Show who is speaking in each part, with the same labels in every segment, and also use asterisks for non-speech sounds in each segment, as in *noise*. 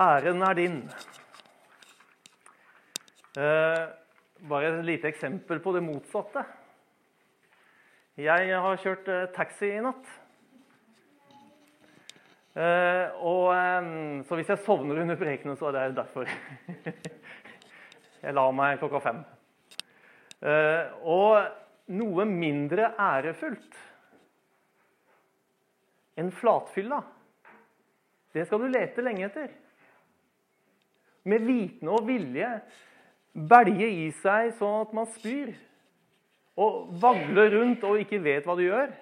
Speaker 1: Æren er din. Eh, bare et lite eksempel på det motsatte. Jeg har kjørt eh, taxi i natt. Eh, og, eh, så hvis jeg sovner under prekenen, så er det derfor. *laughs* jeg la meg klokka fem. Eh, og noe mindre ærefullt enn flatfylla, det skal du lete lenge etter med vitende og vilje belge i seg sånn at man spyr. Og vagler rundt og ikke vet hva du gjør.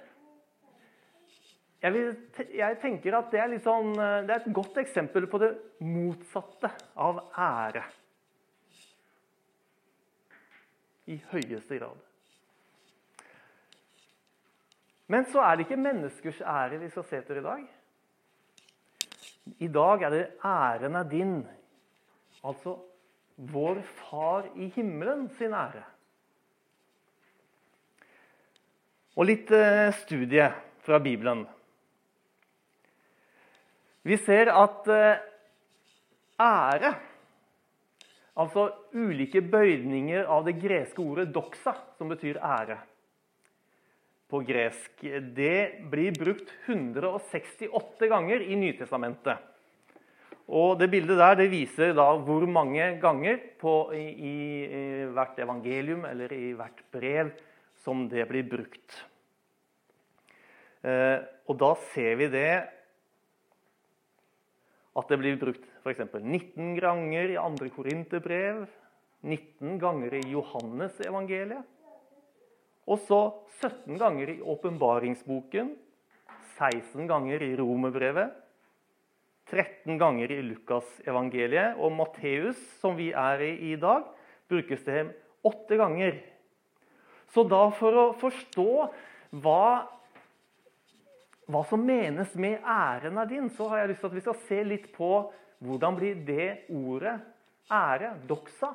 Speaker 1: Jeg, vil, jeg tenker at det er, sånn, det er, et godt eksempel på det motsatte av ære. I høyeste grad. Men så er det ikke menneskers ære vi skal se etter i dag. I dag er det 'æren er din' Altså vår Far i himmelen sin ære. Og litt eh, studie fra Bibelen. Vi ser at eh, ære, altså ulike bøyninger av det greske ordet 'doxa', som betyr ære på gresk, det blir brukt 168 ganger i Nytestamentet. Og det Bildet der det viser da hvor mange ganger på, i, i, hvert evangelium eller i hvert brev som det blir brukt. Eh, og da ser vi det at det blir brukt f.eks. 19 ganger i 2. Korinterbrev, 19 ganger i Johannes evangeliet, og så 17 ganger i åpenbaringsboken, 16 ganger i romerbrevet, 13 ganger i Lukasevangeliet. Og Matteus, som vi er i i dag, brukes det åtte ganger. Så da for å forstå hva, hva som menes med 'æren er din', så har jeg lyst til at vi skal se litt på hvordan blir det ordet 'ære', doxa,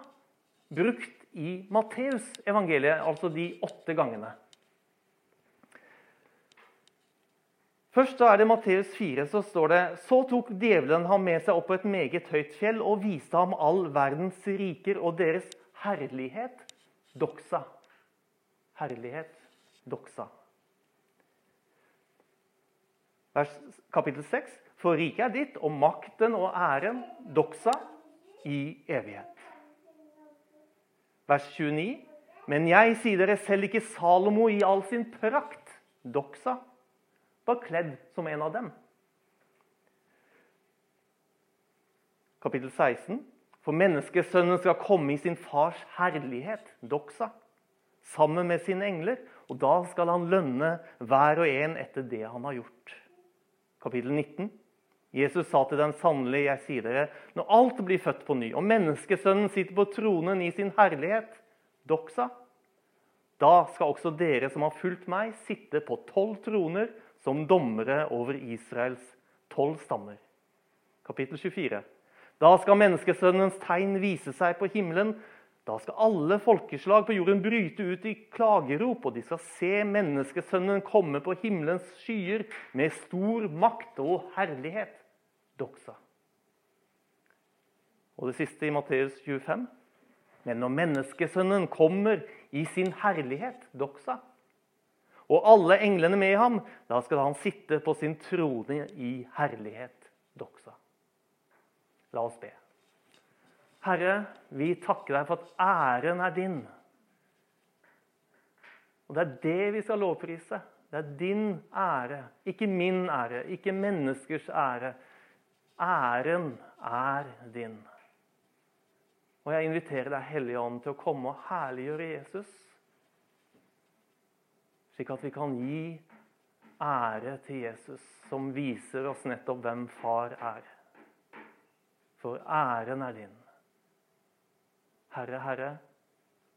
Speaker 1: brukt i Matteus evangeliet, altså de åtte gangene. Først da er det Matteus 4, så står det Så tok djevelen ham med seg opp på et meget høyt fjell og viste ham all verdens riker og deres herlighet. Doxa. Herlighet. Doxa. Vers, kapittel 6. For riket er ditt, og makten og æren, doxa, i evighet. Vers 29. Men jeg sier dere selv ikke Salomo i all sin prakt, doxa, var kledd som en av dem. Kapittel 16. For menneskesønnen skal komme i sin fars herlighet, doxa, sammen med sine engler, og da skal han lønne hver og en etter det han har gjort. Kapittel 19. Jesus sa til dem sannelig, jeg sier dere, når alt blir født på ny, og menneskesønnen sitter på tronen i sin herlighet, doxa, da skal også dere som har fulgt meg, sitte på tolv troner som dommere over Israels tolv stammer. Kapittel 24. Da skal menneskesønnens tegn vise seg på himmelen. Da skal alle folkeslag på jorden bryte ut i klagerop, og de skal se menneskesønnen komme på himmelens skyer med stor makt og herlighet. Doksa. Og det siste i Matteus 25. Men når menneskesønnen kommer i sin herlighet, doksa, og alle englene med ham. Da skal han sitte på sin trone i herlighet, doksa. La oss be. Herre, vi takker deg for at æren er din. Og Det er det vi skal lovprise. Det er din ære, ikke min ære, ikke menneskers ære. Æren er din. Og jeg inviterer deg, Hellige Ånd, til å komme og herliggjøre Jesus slik at vi kan gi ære til Jesus, som viser oss nettopp hvem far er. For æren er din. Herre, Herre,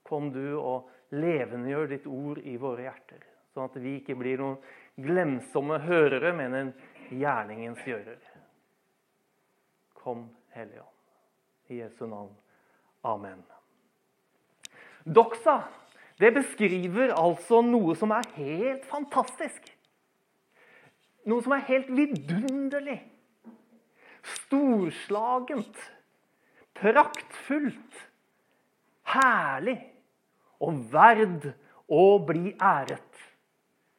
Speaker 1: kom du og levendegjør ditt ord i våre hjerter, sånn at vi ikke blir noen glemsomme hørere, men en gjerningens gjører. Kom, Hellige Ånd. I Jesu navn. Amen. Doxa det beskriver altså noe som er helt fantastisk. Noe som er helt vidunderlig. storslagent, praktfullt, herlig og verd å bli æret.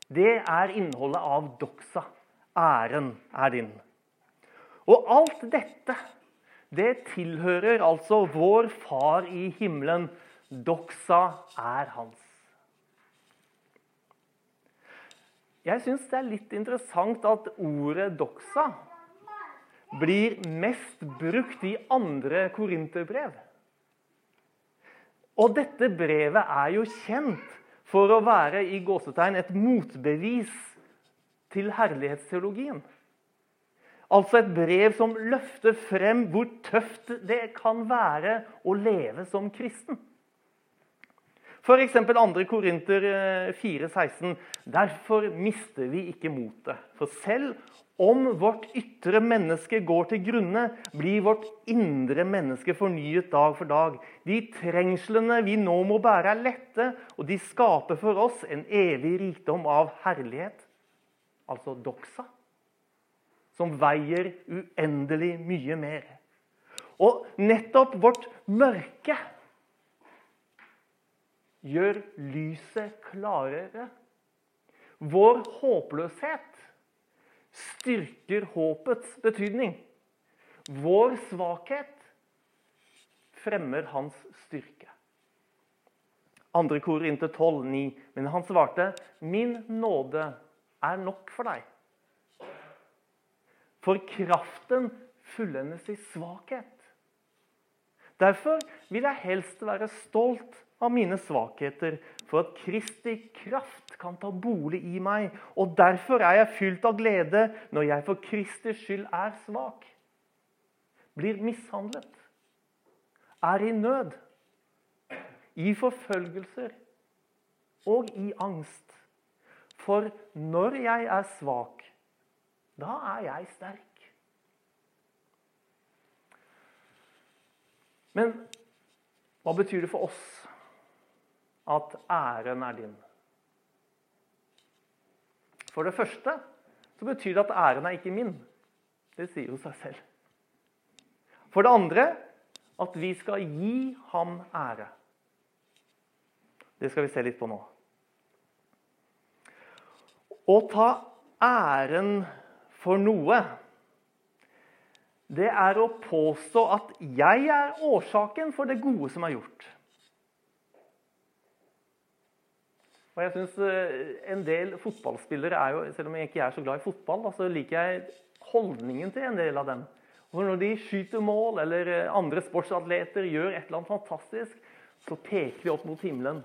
Speaker 1: Det er innholdet av doksa. Æren er din. Og alt dette, det tilhører altså vår Far i himmelen. Doksa er hans. Jeg syns det er litt interessant at ordet doksa blir mest brukt i andre korinterbrev. Og dette brevet er jo kjent for å være i gåsetegn et motbevis til herlighetsteologien. Altså et brev som løfter frem hvor tøft det kan være å leve som kristen. F.eks. 2. Korinter 4,16.: Derfor mister vi ikke motet. For selv om vårt ytre menneske går til grunne, blir vårt indre menneske fornyet dag for dag. De trengslene vi nå må bære, er lette, og de skaper for oss en evig rikdom av herlighet. Altså doksa. Som veier uendelig mye mer. Og nettopp vårt mørke gjør lyset klarere. Vår håpløshet styrker håpets betydning. Vår svakhet fremmer hans styrke. Andre kor inntil 12, 9. Men han svarte, 'Min nåde er nok for deg.' For kraften fullendes i svakhet. Derfor vil jeg helst være stolt av mine svakheter, for at Kristi kraft kan ta bolig i meg. Og derfor er jeg fylt av glede når jeg for Kristi skyld er svak. Blir mishandlet. Er i nød. I forfølgelser. Og i angst. For når jeg er svak, da er jeg sterk. Men hva betyr det for oss at æren er din? For det første så betyr det at æren er ikke min. Det sier jo seg selv. For det andre at vi skal gi ham ære. Det skal vi se litt på nå. Å ta æren for noe, det er å påstå at jeg er årsaken for det gode som er gjort. Og jeg synes eh, En del fotballspillere er jo, selv om jeg ikke er så glad i fotball, så liker jeg holdningen til en del av dem. For Når de skyter mål, eller eh, andre sportsatleter gjør et eller annet fantastisk, så peker de opp mot himmelen.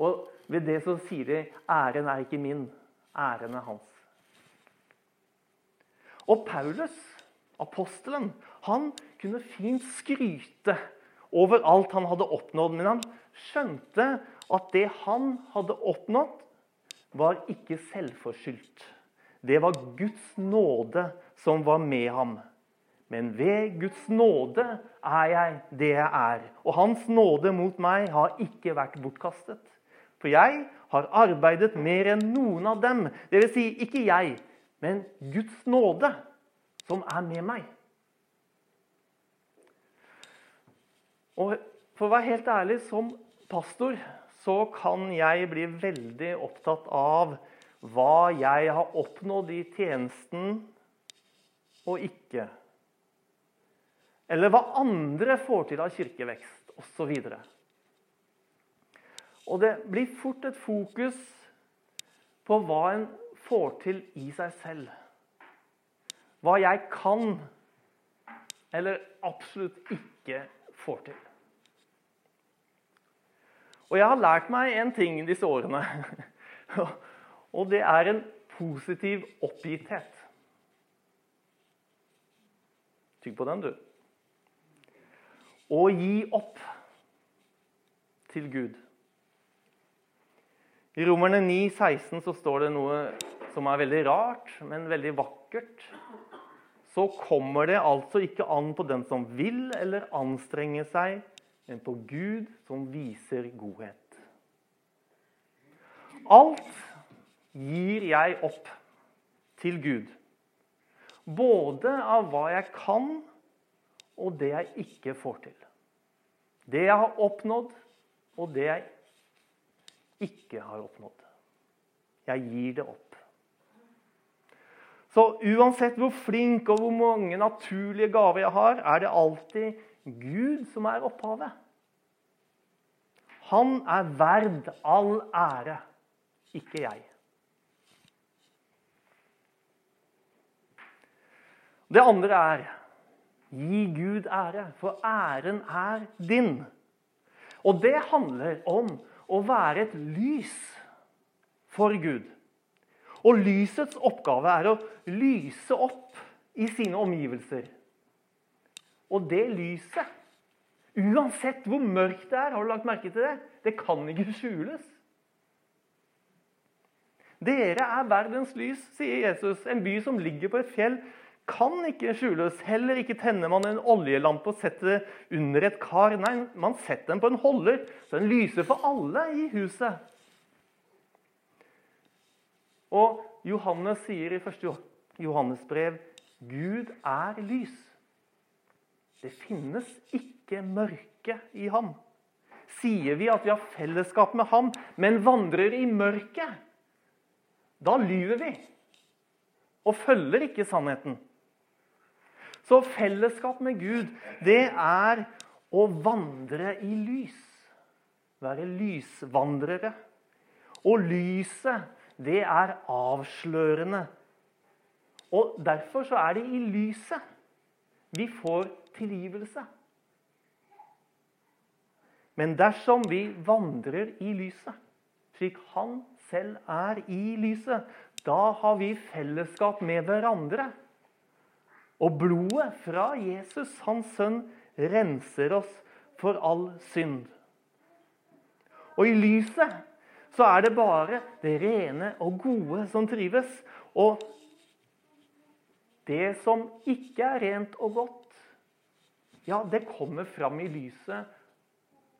Speaker 1: Og ved det så sier de 'æren er ikke min, æren er hans'. Og Paulus, apostelen, han kunne fint skryte over alt han hadde oppnådd. Men han skjønte at det han hadde oppnådd, var ikke selvforskyldt. Det var Guds nåde som var med ham. Men ved Guds nåde er jeg det jeg er. Og Hans nåde mot meg har ikke vært bortkastet. For jeg har arbeidet mer enn noen av dem. Dvs. Si, ikke jeg, men Guds nåde som er med meg. Og For å være helt ærlig, som pastor så kan jeg bli veldig opptatt av hva jeg har oppnådd i tjenesten og ikke. Eller hva andre får til av kirkevekst, osv. Og, og det blir fort et fokus på hva en får til i seg selv. Hva jeg kan, eller absolutt ikke får til. Og jeg har lært meg en ting disse årene. *laughs* Og det er en positiv oppgitthet. Tygg på den, du. Å gi opp til Gud. I Romerne 9, 16 så står det noe som er veldig rart, men veldig vakkert. Så kommer det altså ikke an på den som vil eller anstrenger seg, men på Gud som viser godhet. Alt gir jeg opp til Gud. både av hva jeg kan, og det jeg ikke får til. Det jeg har oppnådd, og det jeg ikke har oppnådd. Jeg gir det opp. Så uansett hvor flink og hvor mange naturlige gaver jeg har, er det alltid Gud som er opphavet. Han er verd all ære, ikke jeg. Det andre er gi Gud ære, for æren er din. Og det handler om å være et lys for Gud. Og lysets oppgave er å lyse opp i sine omgivelser. Og det lyset, uansett hvor mørkt det er, har du lagt merke til det? Det kan ikke skjules. Dere er verdens lys, sier Jesus. En by som ligger på et fjell, kan ikke skjules. Heller ikke tenner man en oljelampe og setter det under et kar. Nei, man setter den på en holder, så den lyser for alle i huset. Og Johannes sier i 1. Johannes brev Gud er lys. Det finnes ikke mørke i ham. Sier vi at vi har fellesskap med ham, men vandrer i mørket, da lyver vi og følger ikke sannheten. Så fellesskap med Gud, det er å vandre i lys. Være lysvandrere. Og lyset, det er avslørende. Og derfor så er det i lyset vi får tilgivelse. Men dersom vi vandrer i lyset, slik han selv er i lyset, da har vi fellesskap med hverandre. Og blodet fra Jesus, hans sønn, renser oss for all synd. Og i lyset så er det bare det rene og gode som trives. Og det som ikke er rent og godt, ja, det kommer fram i lyset.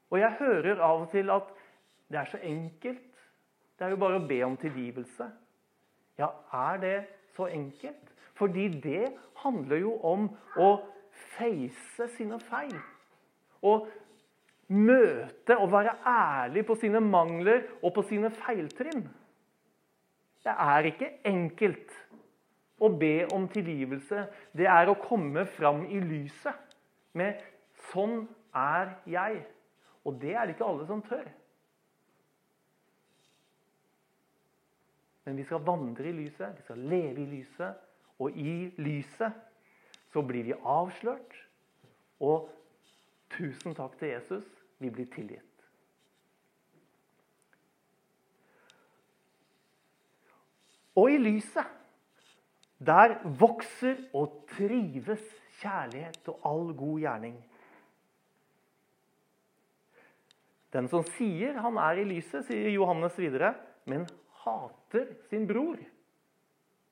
Speaker 1: Og jeg hører av og til at det er så enkelt. Det er jo bare å be om tilgivelse. Ja, er det så enkelt? Fordi det handler jo om å face sine feil. Å møte og være ærlig på sine mangler og på sine feiltrinn. Det er ikke enkelt å be om tilgivelse. Det er å komme fram i lyset med 'Sånn er jeg'. Og det er det ikke alle som tør. Men vi skal vandre i lyset, vi skal leve i lyset. Og i lyset så blir vi avslørt. Og tusen takk til Jesus, vi blir tilgitt. Og i lyset, der vokser og trives kjærlighet og all god gjerning. Den som sier han er i lyset, sier Johannes videre, men hater sin bror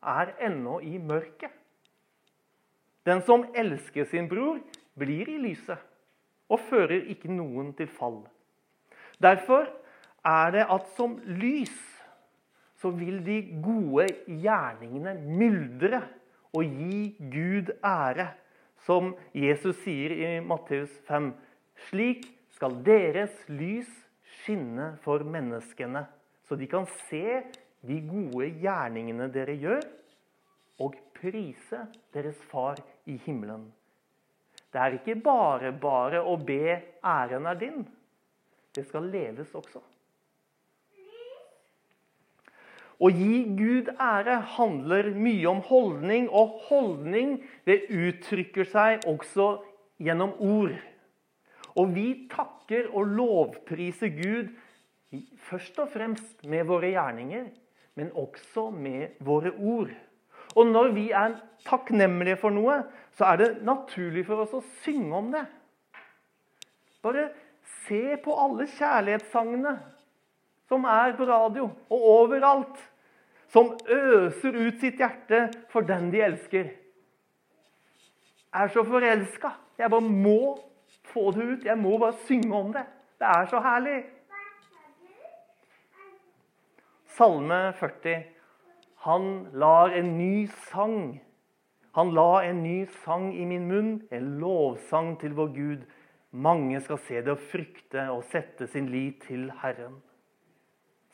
Speaker 1: er ennå i mørket. Den som elsker sin bror, blir i lyset og fører ikke noen til fall. Derfor er det at som lys så vil de gode gjerningene myldre og gi Gud ære. Som Jesus sier i Matteus 5. Slik skal deres lys skinne for menneskene, så de kan se de gode gjerningene dere gjør, og prise deres far i himmelen. Det er ikke bare bare å be 'æren er din'. Det skal leves også. Å gi Gud ære handler mye om holdning, og holdning det uttrykker seg også gjennom ord. Og vi takker og lovpriser Gud først og fremst med våre gjerninger, men også med våre ord. Og når vi er takknemlige for noe, så er det naturlig for oss å synge om det. Bare se på alle kjærlighetssangene som er på radio og overalt. Som øser ut sitt hjerte for den de elsker. Jeg Er så forelska. Jeg bare må få det ut. Jeg må bare synge om det. Det er så herlig. Salme 40. Han lar en ny sang Han la en ny sang i min munn, en lovsang til vår Gud. Mange skal se det og frykte og sette sin lit til Herren.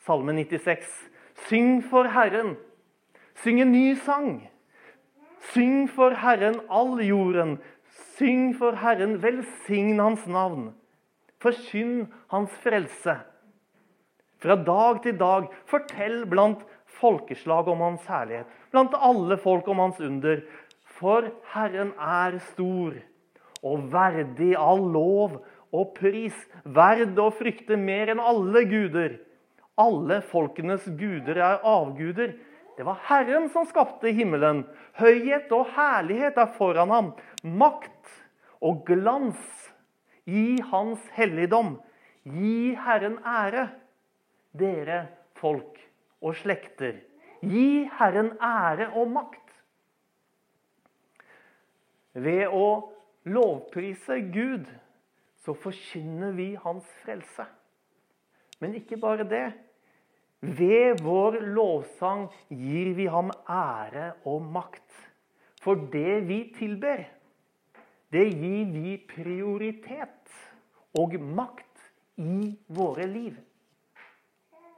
Speaker 1: Salme 96. Syng for Herren. Syng en ny sang. Syng for Herren all jorden. Syng for Herren, velsign Hans navn. Forkynn Hans frelse. Fra dag til dag, fortell blant folkeslag om Hans herlighet, blant alle folk om Hans under. For Herren er stor og verdig all lov og pris, verd å frykte mer enn alle guder. Alle folkenes guder er avguder. Det var Herren som skapte himmelen. Høyhet og herlighet er foran ham. Makt og glans i hans helligdom. Gi Herren ære, dere folk og slekter. Gi Herren ære og makt. Ved å lovprise Gud så forkynner vi hans frelse. Men ikke bare det. Ved vår lovsang gir vi ham ære og makt. For det vi tilber, det gir vi prioritet og makt i våre liv.